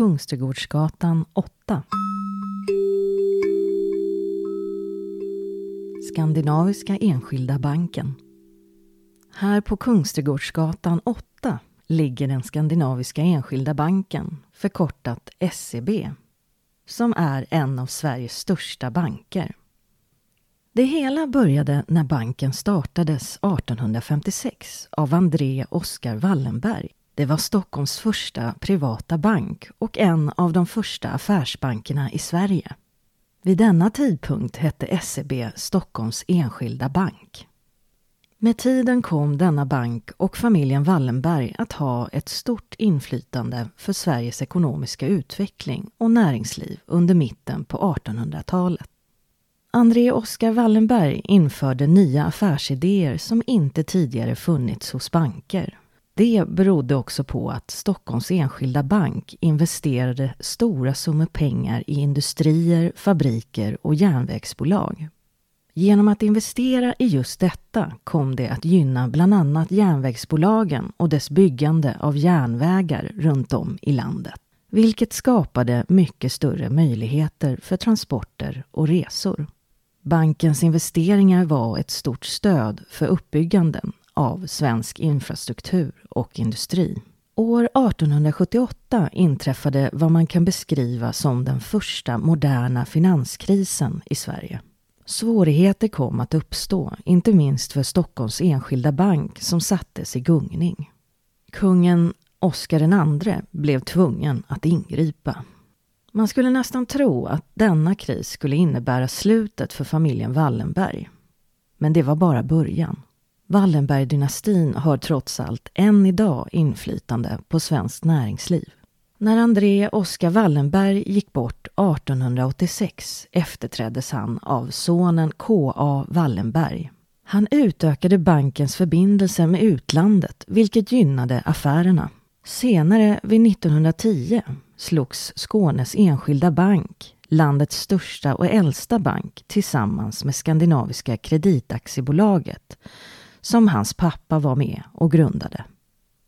Kungsträdgårdsgatan 8. Skandinaviska Enskilda Banken. Här på Kungsträdgårdsgatan 8 ligger den Skandinaviska Enskilda Banken, förkortat SEB, som är en av Sveriges största banker. Det hela började när banken startades 1856 av André Oskar Wallenberg. Det var Stockholms första privata bank och en av de första affärsbankerna i Sverige. Vid denna tidpunkt hette SEB Stockholms Enskilda Bank. Med tiden kom denna bank och familjen Wallenberg att ha ett stort inflytande för Sveriges ekonomiska utveckling och näringsliv under mitten på 1800-talet. André Oskar Wallenberg införde nya affärsidéer som inte tidigare funnits hos banker. Det berodde också på att Stockholms enskilda bank investerade stora summor pengar i industrier, fabriker och järnvägsbolag. Genom att investera i just detta kom det att gynna bland annat järnvägsbolagen och dess byggande av järnvägar runt om i landet, vilket skapade mycket större möjligheter för transporter och resor. Bankens investeringar var ett stort stöd för uppbygganden av svensk infrastruktur och industri. År 1878 inträffade vad man kan beskriva som den första moderna finanskrisen i Sverige. Svårigheter kom att uppstå, inte minst för Stockholms enskilda bank som sattes i gungning. Kungen Oscar II blev tvungen att ingripa. Man skulle nästan tro att denna kris skulle innebära slutet för familjen Wallenberg. Men det var bara början. Wallenberg-dynastin har trots allt än idag inflytande på svenskt näringsliv. När André Oskar Wallenberg gick bort 1886 efterträddes han av sonen K.A. Wallenberg. Han utökade bankens förbindelser med utlandet vilket gynnade affärerna. Senare vid 1910 slogs Skånes Enskilda Bank, landets största och äldsta bank, tillsammans med Skandinaviska Kreditaktiebolaget, som hans pappa var med och grundade.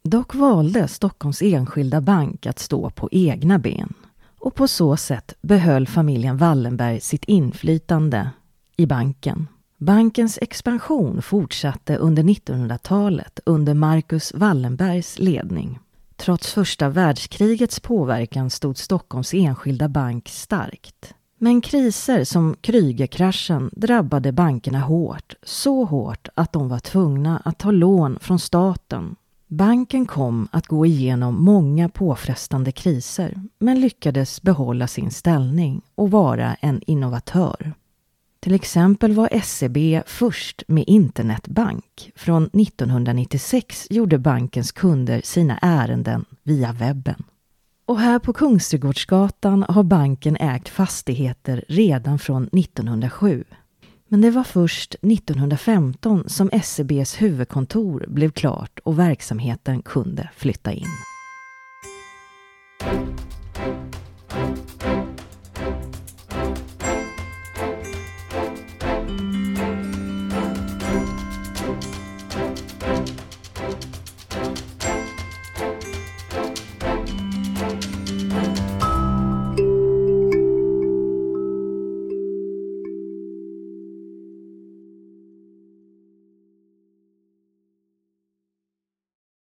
Dock valde Stockholms Enskilda Bank att stå på egna ben och på så sätt behöll familjen Wallenberg sitt inflytande i banken. Bankens expansion fortsatte under 1900-talet under Marcus Wallenbergs ledning. Trots första världskrigets påverkan stod Stockholms enskilda bank starkt. Men kriser som Krügerkraschen drabbade bankerna hårt, så hårt att de var tvungna att ta lån från staten. Banken kom att gå igenom många påfrestande kriser men lyckades behålla sin ställning och vara en innovatör. Till exempel var SEB först med internetbank. Från 1996 gjorde bankens kunder sina ärenden via webben. Och här på Kungsträdgårdsgatan har banken ägt fastigheter redan från 1907. Men det var först 1915 som SEBs huvudkontor blev klart och verksamheten kunde flytta in.